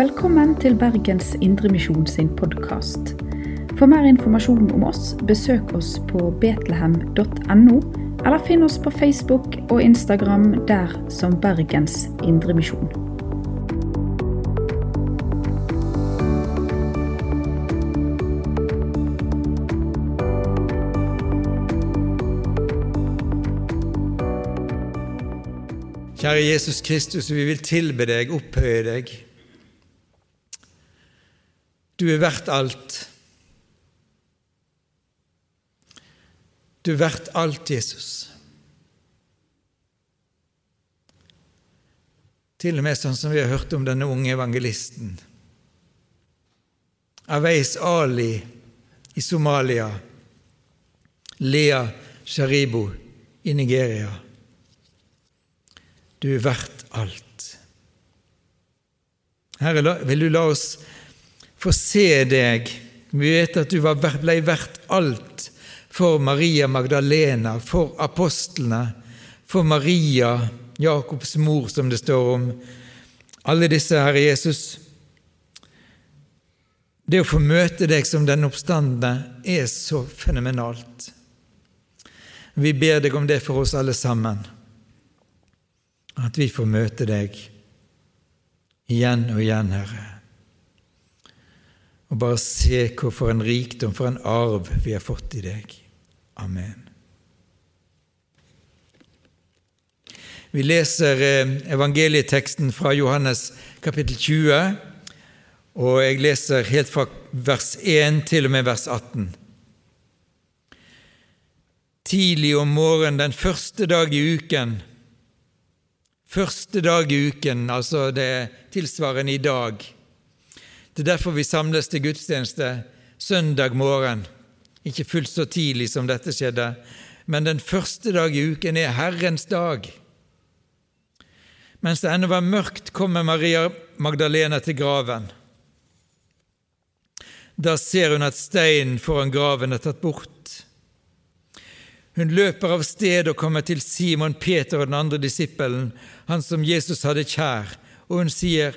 Velkommen til Bergens Indremisjon sin podkast. For mer informasjon om oss, besøk oss på betlehem.no, eller finn oss på Facebook og Instagram der som Bergens Indremisjon. Kjære Jesus Kristus, vi vil tilbe deg, opphøye deg. Du er verdt alt. Du er verdt alt, Jesus. Til og med sånn som vi har hørt om denne unge evangelisten. Aweis Ali i Somalia. Lea Sharibo i Nigeria. Du er verdt alt. Herre, vil du la oss få se deg. Vi vet at du ble verdt alt for Maria Magdalena, for apostlene, for Maria, Jakobs mor, som det står om. Alle disse, Herre Jesus. Det å få møte deg som den oppstandende er så fenomenalt. Vi ber deg om det for oss alle sammen at vi får møte deg igjen og igjen, Herre. Og bare se hvor for en rikdom, for en arv vi har fått i deg. Amen. Vi leser eh, evangelieteksten fra Johannes kapittel 20, og jeg leser helt fra vers 1 til og med vers 18. Tidlig om morgenen den første dag i uken Første dag i uken, altså det tilsvarende i dag. Det er derfor vi samles til gudstjeneste søndag morgen. Ikke fullt så tidlig som dette skjedde, men den første dag i uken er Herrens dag. Mens det ennå var mørkt, kommer Maria Magdalena til graven. Da ser hun at steinen foran graven er tatt bort. Hun løper av sted og kommer til Simon Peter og den andre disippelen, han som Jesus hadde kjær, og hun sier,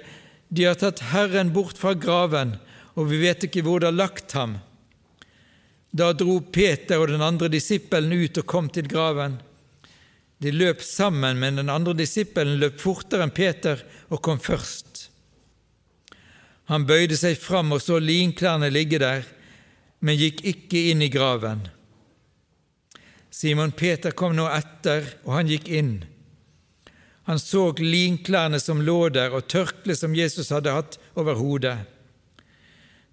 De har tatt Herren bort fra graven, og vi vet ikke hvor de har lagt ham. Da dro Peter og den andre disippelen ut og kom til graven. De løp sammen, men den andre disippelen løp fortere enn Peter og kom først. Han bøyde seg fram og så linklærne ligge der, men gikk ikke inn i graven. Simon Peter kom nå etter, og han gikk inn. Han så linklærne som lå der, og tørkleet som Jesus hadde hatt over hodet.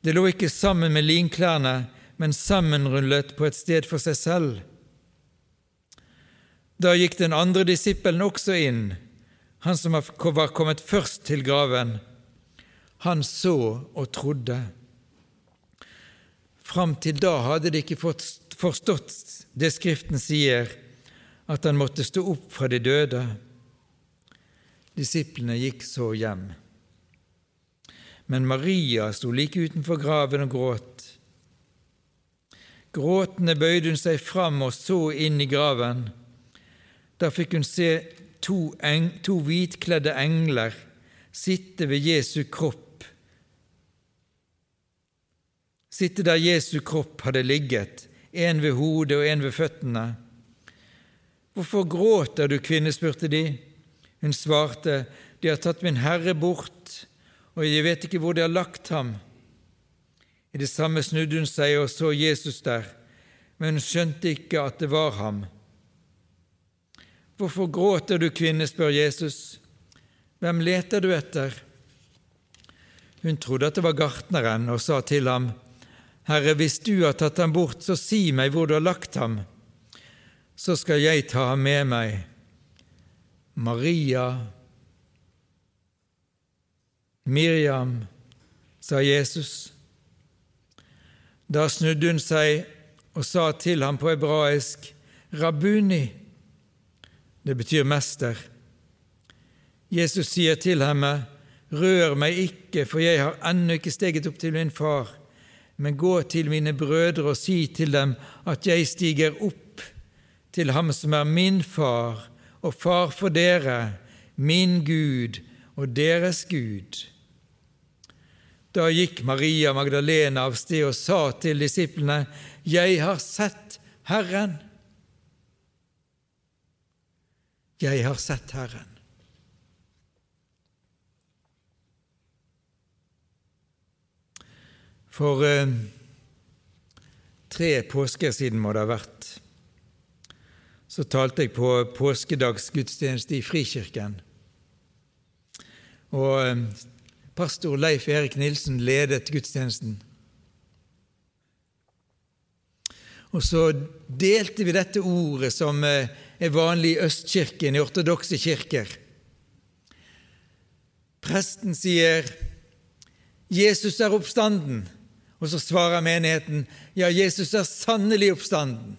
Det lå ikke sammen med linklærne, men sammenrullet på et sted for seg selv. Da gikk den andre disippelen også inn, han som var kommet først til graven. Han så og trodde. Fram til da hadde de ikke forstått det Skriften sier, at han måtte stå opp fra de døde. Disiplene gikk så hjem. Men Maria sto like utenfor graven og gråt. Gråtende bøyde hun seg fram og så inn i graven. Da fikk hun se to, eng, to hvitkledde engler sitte ved Jesu kropp sitte der Jesu kropp hadde ligget, en ved hodet og en ved føttene. Hvorfor gråter du, kvinne? spurte de. Hun svarte, De har tatt min Herre bort, og jeg vet ikke hvor de har lagt ham. I det samme snudde hun seg og så Jesus der, men hun skjønte ikke at det var ham. Hvorfor gråter du, kvinne? spør Jesus. Hvem leter du etter? Hun trodde at det var gartneren, og sa til ham, Herre, hvis du har tatt ham bort, så si meg hvor du har lagt ham, så skal jeg ta ham med meg. Maria, Miriam, sa Jesus. Da snudde hun seg og sa til ham på hebraisk, Rabuni, det betyr mester. Jesus sier til henne, Rør meg ikke, for jeg har ennå ikke steget opp til min far men gå til mine brødre og si til dem at jeg stiger opp til ham som er min far og far for dere, min Gud og deres Gud. Da gikk Maria Magdalena av sted og sa til disiplene, Jeg har sett Herren. Jeg har sett Herren. For eh, tre påsker siden må det ha vært, så talte jeg på påskedagsgudstjeneste i Frikirken. Og eh, pastor Leif Erik Nilsen ledet gudstjenesten. Og så delte vi dette ordet som eh, er vanlig i Østkirken, i ortodokse kirker. Presten sier 'Jesus er oppstanden', og så svarer menigheten 'Ja, Jesus er sannelig oppstanden'.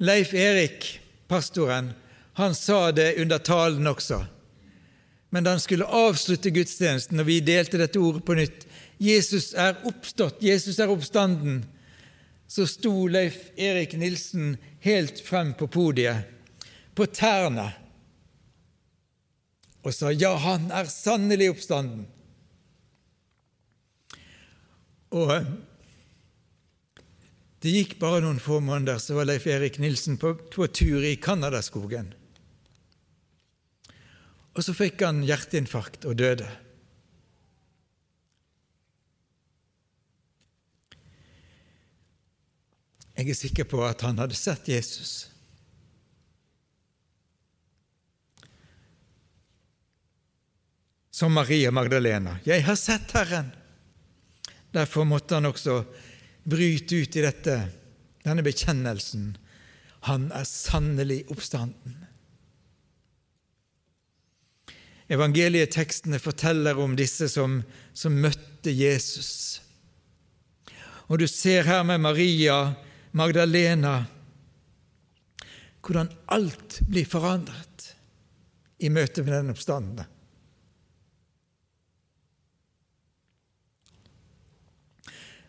Leif Erik, pastoren, han sa det under talen også. Men da han skulle avslutte gudstjenesten, og vi delte dette ordet på nytt 'Jesus er oppstått, Jesus er oppstanden', så sto Leif Erik Nilsen helt frem på podiet, på tærne, og sa 'Ja, han er sannelig oppstanden'. Og det gikk bare noen få måneder, så var Leif Erik Nilsen på, på tur i Canadaskogen. Og så fikk han hjerteinfarkt og døde. Jeg er sikker på at han hadde sett Jesus. Som Maria Magdalena. 'Jeg har sett Herren'. Derfor måtte han også bryte ut i dette, denne bekjennelsen. Han er sannelig oppstanden. Evangelietekstene forteller om disse som, som møtte Jesus. Og du ser her med Maria Magdalena hvordan alt blir forandret i møte med den oppstandende.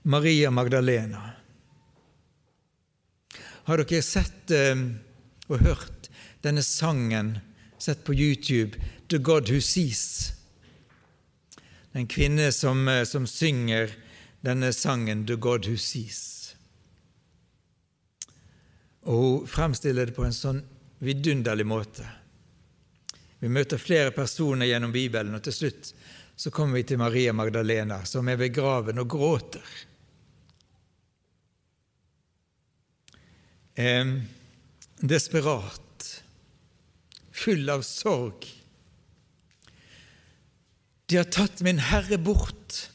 Maria Magdalena. Har dere sett eh, og hørt denne sangen, sett på YouTube, 'The God Who Sees'? Det er en kvinne som, eh, som synger denne sangen 'The God Who Sees'. Og hun fremstiller det på en sånn vidunderlig måte. Vi møter flere personer gjennom Bibelen, og til slutt så kommer vi til Maria Magdalena, som er ved graven og gråter. Eh, desperat, full av sorg. De har tatt min Herre bort.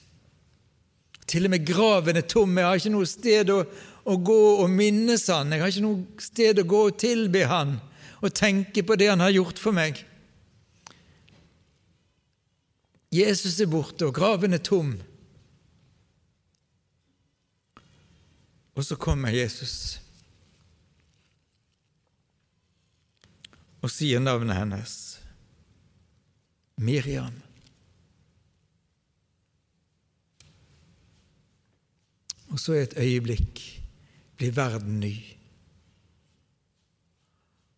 Til og med graven er tom. Jeg har ikke noe sted å, å gå og minnes Han. Jeg har ikke noe sted å gå og tilbe Han og tenke på det Han har gjort for meg. Jesus er borte, og graven er tom. Og så kommer Jesus. Og sier navnet hennes. Miriam. Og så i et øyeblikk blir verden ny.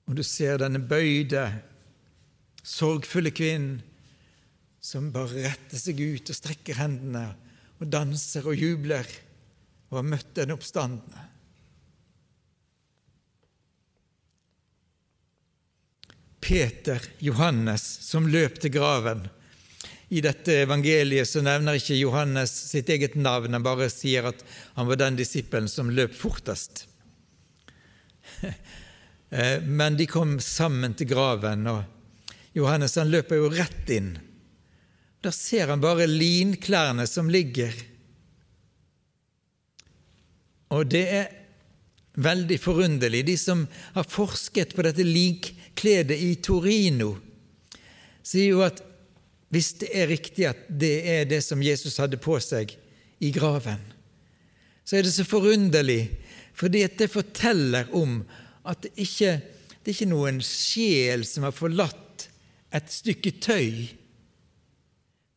Og du ser denne bøyde, sorgfulle kvinnen som bare retter seg ut og strekker hendene og danser og jubler og har møtt den oppstandende. Peter Johannes som løp til graven. I dette evangeliet så nevner ikke Johannes sitt eget navn, han bare sier at han var den disippelen som løp fortest. Eh, men de kom sammen til graven, og Johannes han løper jo rett inn. Da ser han bare linklærne som ligger. Og det er veldig forunderlig. De som har forsket på dette lik, kledet i Torino, sier jo at hvis det er riktig at det er det som Jesus hadde på seg i graven, så er det så forunderlig, fordi at det forteller om at det ikke det er ikke noen sjel som har forlatt et stykke tøy,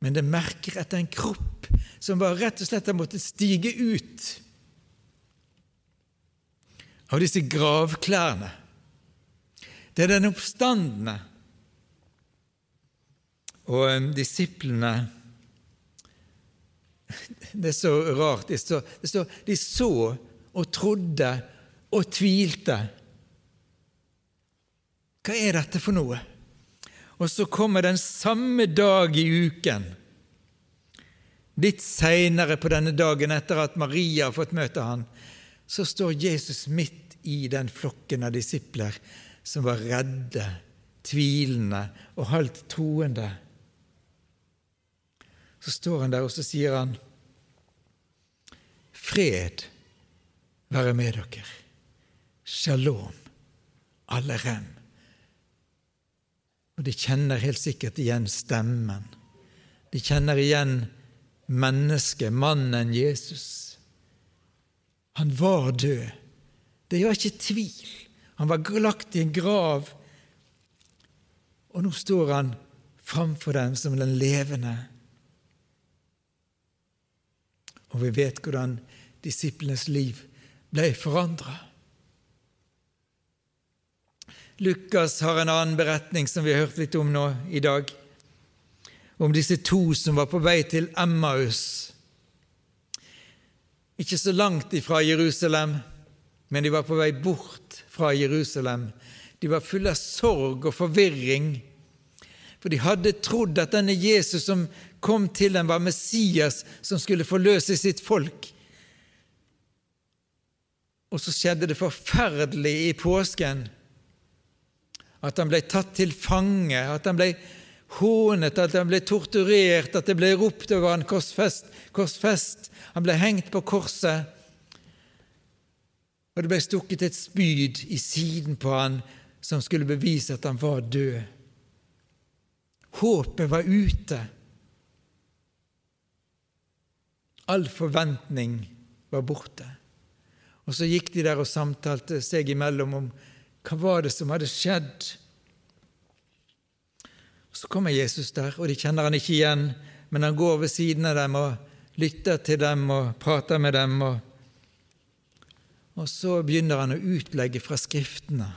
men det merker etter en kropp som bare rett og slett har måttet stige ut av disse gravklærne. Det er den oppstandende. Og disiplene Det er så rart. Det står, det står de så og trodde og tvilte. Hva er dette for noe? Og så kommer den samme dag i uken, litt seinere på denne dagen etter at Maria har fått møte han, så står Jesus midt i den flokken av disipler som var redde, tvilende og halvt troende. Så står han der, og så sier han, Fred være med dere. Shalom, alle rem. Og de kjenner helt sikkert igjen stemmen. De kjenner igjen mennesket, mannen Jesus. Han var død. Det var ikke tvil. Han var lagt i en grav, og nå står han framfor dem som den levende. Og vi vet hvordan disiplenes liv ble forandra. Lukas har en annen beretning som vi har hørt litt om nå i dag, om disse to som var på vei til Emmaus. Ikke så langt ifra Jerusalem, men de var på vei bort fra Jerusalem. De var fulle av sorg og forvirring, for de hadde trodd at denne Jesus som kom til dem, var Messias som skulle forløse sitt folk. Og så skjedde det forferdelig i påsken at han ble tatt til fange, at han ble hånet, at han ble torturert, at det ble ropt over han korsfest, korsfest. Han ble hengt på korset, og det ble stukket et spyd i siden på han som skulle bevise at han var død. Håpet var ute. All forventning var borte. Og så gikk de der og samtalte seg imellom om hva var det som hadde skjedd? Så kommer Jesus der, og de kjenner han ikke igjen, men han går ved siden av dem og lytter til dem og prater med dem. Og, og så begynner han å utlegge fra Skriftene,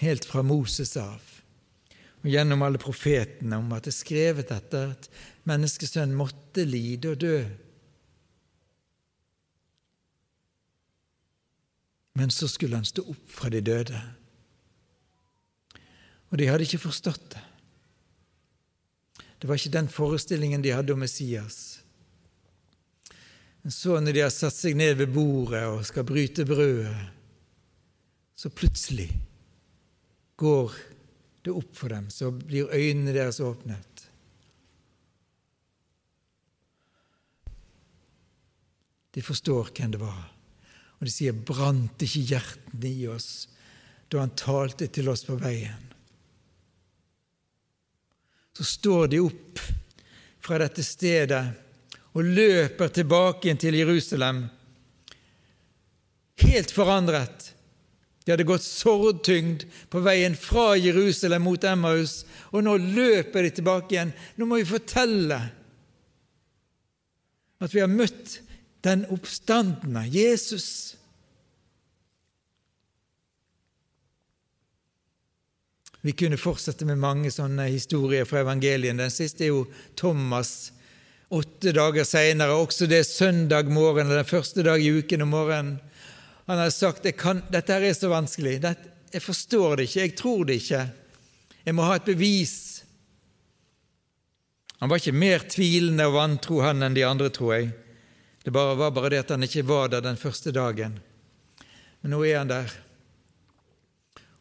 helt fra Moses av, og gjennom alle profetene, om at det er skrevet dette at menneskesønnen måtte lide og dø Men så skulle han stå opp fra de døde. Og de hadde ikke forstått det. Det var ikke den forestillingen de hadde om Messias. Så, når de har satt seg ned ved bordet og skal bryte brødet, så plutselig går det opp for dem, så blir øynene deres åpnet. De forstår hvem det var. Og de sier, brant ikke hjertene i oss da han talte til oss på veien? Så står de opp fra dette stedet og løper tilbake inn til Jerusalem, helt forandret. De hadde gått sorgtyngd på veien fra Jerusalem mot Emmaus, og nå løper de tilbake igjen. Nå må vi fortelle at vi har møtt den oppstandende Jesus. Vi kunne fortsette med mange sånne historier fra evangelien. Den siste er jo Thomas åtte dager seinere, også det søndag morgen, den første dag i uken om morgenen. Han har sagt kan, dette her er så vanskelig, dette, jeg forstår det ikke, jeg tror det ikke. Jeg må ha et bevis. Han var ikke mer tvilende og vantro, han, enn de andre, tror jeg. Det bare var bare det at han ikke var der den første dagen. Men nå er han der,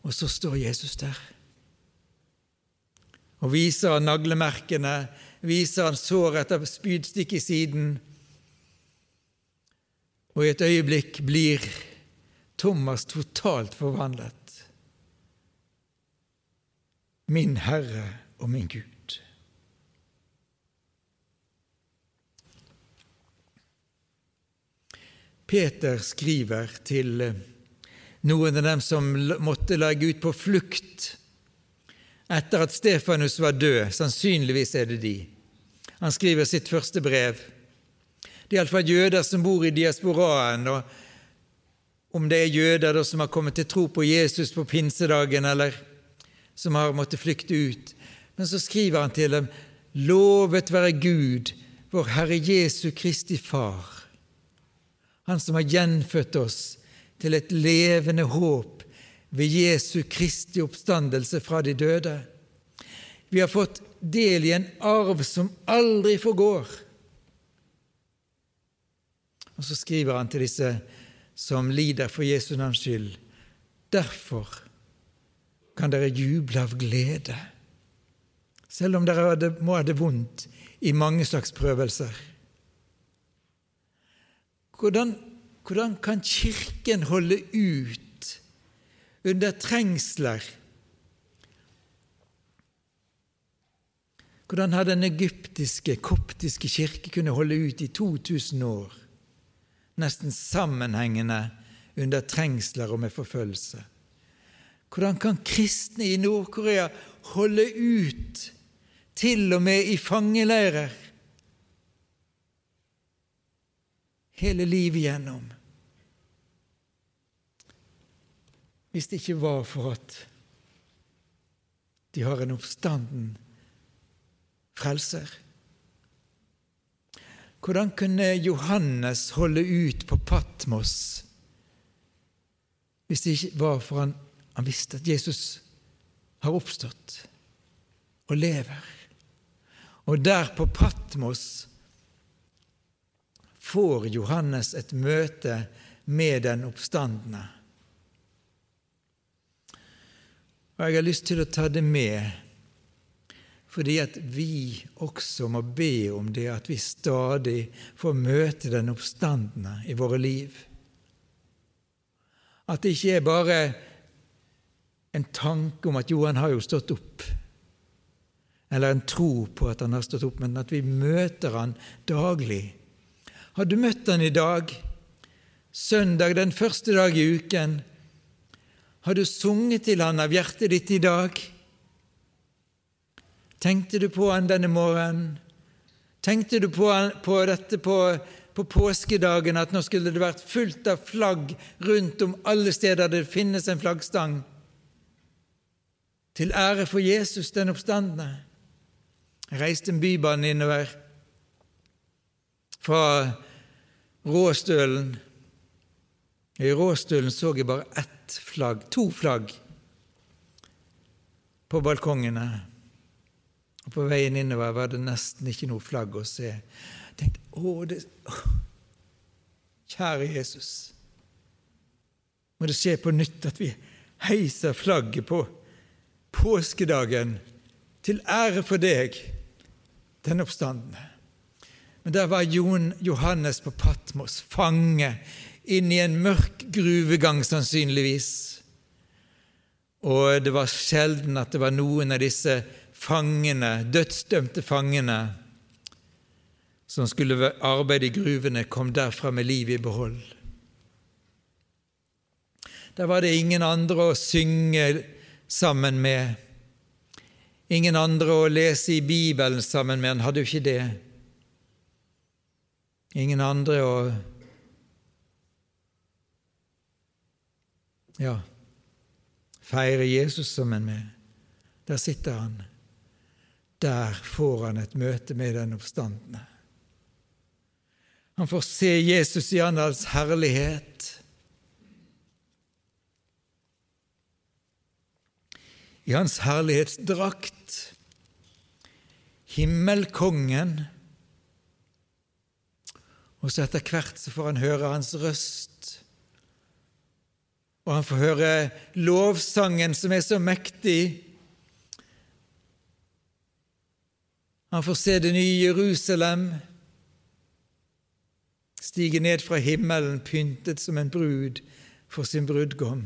og så står Jesus der. Og viser naglemerkene, viser han sår etter spydstikk i siden. Og i et øyeblikk blir Thomas totalt forvandlet. Min Herre og min Gud. Peter skriver til eh, noen av dem som måtte legge ut på flukt etter at Stefanus var død. Sannsynligvis er det de. Han skriver sitt første brev. Det er iallfall jøder som bor i diasporaen. og Om det er jøder som har kommet til tro på Jesus på pinsedagen, eller som har måttet flykte ut. Men så skriver han til dem Lovet være Gud, vår Herre Jesu Kristi Far, Han som har gjenfødt oss til et levende håp ved Jesu Kristi oppstandelse fra de døde. Vi har fått del i en arv som aldri forgår. Og så skriver han til disse som lider for Jesu navns skyld. Derfor kan dere juble av glede, selv om dere må ha det vondt i mange slags prøvelser. Hvordan, hvordan kan Kirken holde ut under trengsler? Hvordan har den egyptiske, koptiske kirke kunnet holde ut i 2000 år, nesten sammenhengende under trengsler og med forfølgelse? Hvordan kan kristne i Nord-Korea holde ut, til og med i fangeleirer, hele livet igjennom? Hvis det ikke var for at de har en oppstanden frelser. Hvordan kunne Johannes holde ut på Patmos hvis det ikke var for han, han visste at Jesus har oppstått og lever? Og der på Patmos får Johannes et møte med den oppstandende. Og Jeg har lyst til å ta det med fordi at vi også må be om det at vi stadig får møte den oppstandende i våre liv. At det ikke er bare en tanke om at jo, han har jo stått opp, eller en tro på at han har stått opp, men at vi møter han daglig. Har du møtt han i dag? Søndag, den første dag i uken. Har du sunget til han av hjertet ditt i dag? Tenkte du på han denne morgenen? Tenkte du på, på dette på, på, påskedagen, at nå skulle det vært fullt av flagg rundt om alle steder det finnes en flaggstang? Til ære for Jesus, den oppstandende. Jeg reiste en bybane innover fra Råstølen. I Råstølen så jeg bare ett flagg, to flagg, på balkongene. Og På veien innover var det nesten ikke noe flagg å se. Jeg tenkte, å, det, å, Kjære Jesus, må det skje på nytt at vi heiser flagget på påskedagen til ære for deg, den oppstandende. Men der var Jon Johannes på Patmos, fange inn i en mørk gruvegang sannsynligvis. Og det var sjelden at det var noen av disse fangene, dødsdømte fangene som skulle arbeide i gruvene, kom derfra med livet i behold. Der var det ingen andre å synge sammen med, ingen andre å lese i Bibelen sammen med. Han hadde jo ikke det. Ingen andre å ja, feire Jesus sammen med. Der sitter han. Der får han et møte med den oppstandende. Han får se Jesus i hans herlighet. I hans herlighetsdrakt, himmelkongen, og så etter hvert så får han høre hans røst. Og han får høre lovsangen som er så mektig Han får se det nye Jerusalem stige ned fra himmelen pyntet som en brud for sin brudgom.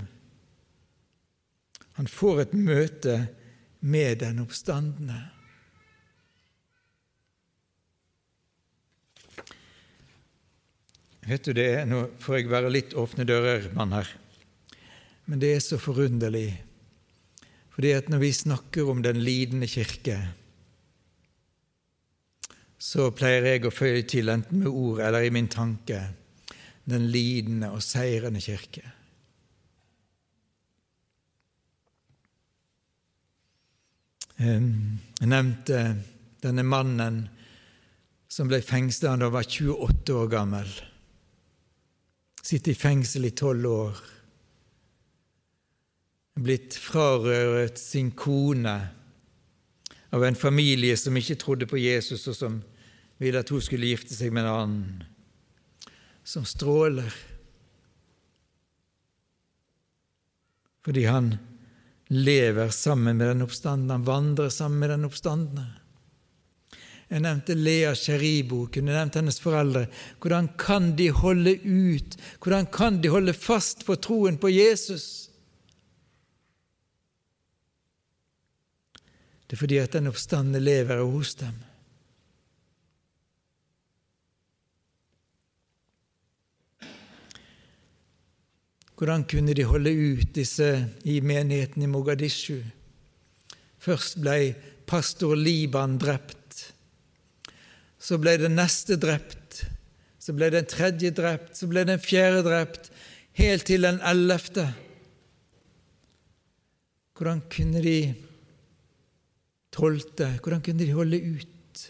Han får et møte med den oppstandende. Vet du det, Nå får jeg være litt åpne dører-mann her, men det er så forunderlig. Fordi at når vi snakker om den lidende kirke, så pleier jeg å føye til, enten med ord eller i min tanke, den lidende og seirende kirke. Jeg nevnte denne mannen som ble fengsla da han var 28 år gammel. Sitter i fengsel i tolv år. Blitt frarøvet sin kone av en familie som ikke trodde på Jesus, og som ville at hun skulle gifte seg med en annen. Som stråler. Fordi han lever sammen med den oppstandende, han vandrer sammen med den oppstandende. Jeg nevnte Lea Sheribo, kunne nevnt hennes foreldre. Hvordan kan de holde ut? Hvordan kan de holde fast på troen på Jesus? Det er fordi at den oppstandende lever hos dem. Hvordan kunne de holde ut disse i menigheten i Mogadishu? Først ble pastor Liban drept. Så ble den neste drept. Så ble den tredje drept. Så ble den fjerde drept. Helt til den ellevte. Hvordan kunne de tolvte Hvordan kunne de holde ut?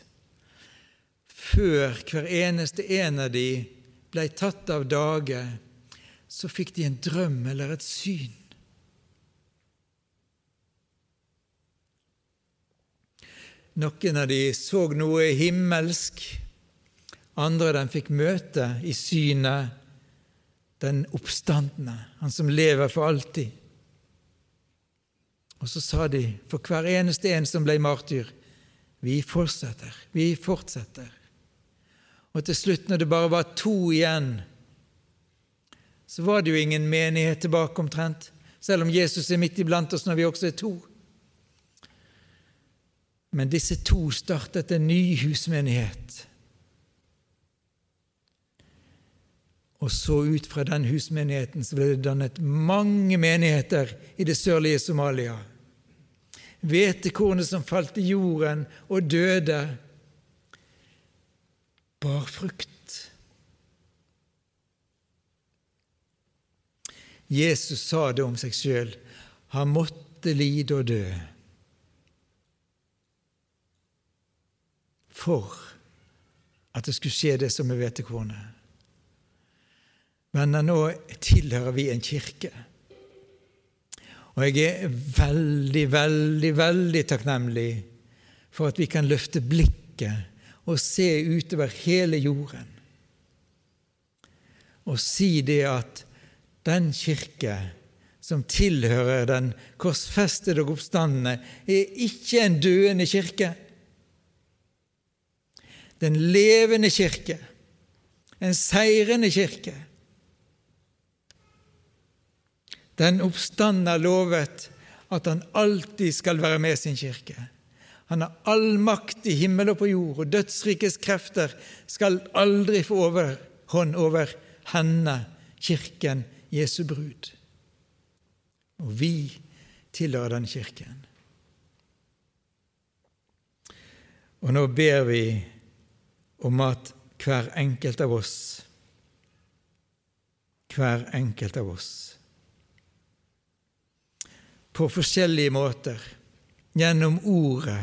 Før hver eneste en av de ble tatt av dage, så fikk de en drøm eller et syn. Noen av de så noe himmelsk, andre de fikk møte i synet den oppstandende, han som lever for alltid. Og så sa de, for hver eneste en som ble martyr, vi fortsetter, vi fortsetter. Og til slutt, når det bare var to igjen, så var det jo ingen menighet tilbake omtrent, selv om Jesus er midt iblant oss når vi også er to. Men disse to startet en ny husmenighet. Og så ut fra den husmenigheten så ble det dannet mange menigheter i det sørlige Somalia. Hvetekornet som falt i jorden og døde, bar frukt. Jesus sa det om seg sjøl. Han måtte lide og dø. for at det skulle skje det som med hvetekornet. Men nå tilhører vi en kirke. Og jeg er veldig, veldig, veldig takknemlig for at vi kan løfte blikket og se utover hele jorden og si det at den kirke som tilhører den korsfestede og oppstandende, er ikke en døende kirke den levende kirke, en seirende kirke. Den oppstandende lovet at han alltid skal være med sin kirke. Han har all makt i himmel og på jord, og dødsrikets krefter skal aldri få overhånd over henne, kirken, Jesu brud. Og vi tilhører den kirken. Og nå ber vi om at hver enkelt av oss hver enkelt av oss på forskjellige måter, gjennom ordet,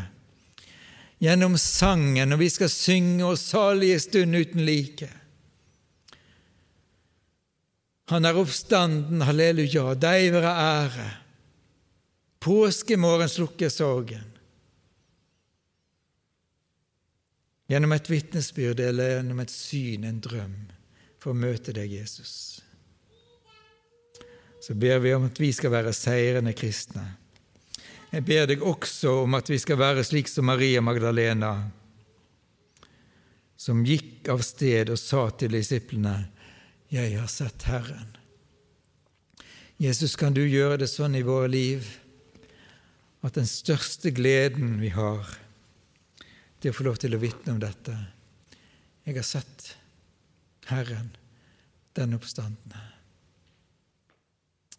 gjennom sangen, når vi skal synge oss salige stund uten like. Han er oppstanden, halleluja, deg være ære. Påskemorgen slukker sorgen. Gjennom et vitnesbyrd eller gjennom et syn, en drøm, for å møte deg, Jesus. Så ber vi om at vi skal være seirende kristne. Jeg ber deg også om at vi skal være slik som Maria Magdalena, som gikk av sted og sa til disiplene, 'Jeg har sett Herren'. Jesus, kan du gjøre det sånn i våre liv at den største gleden vi har, til å få lov til å vitne om dette. Jeg har sett Herren, den oppstandende.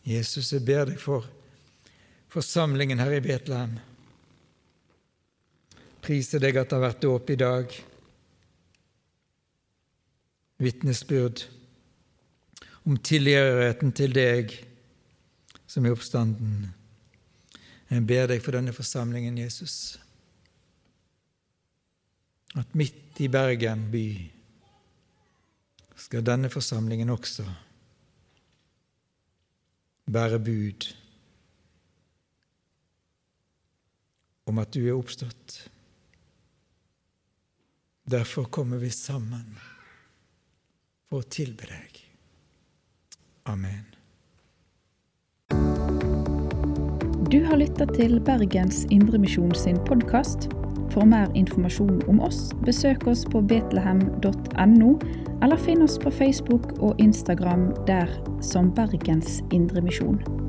Jesus, jeg ber deg for forsamlingen her i Betlehem. Priser deg at det har vært dåp i dag. Vitnesbyrd om tilgjørigheten til deg som er oppstanden. Jeg ber deg for denne forsamlingen, Jesus. at midt i Bergen by skal denne forsamlingen også bære bud om at du er oppstått. Derfor kommer vi sammen for å tilbe deg. Amen. Du har lytta til Bergens Indremisjon sin podkast. For mer informasjon om oss, besøk oss på betlehem.no, eller finn oss på Facebook og Instagram der som Bergens Indremisjon.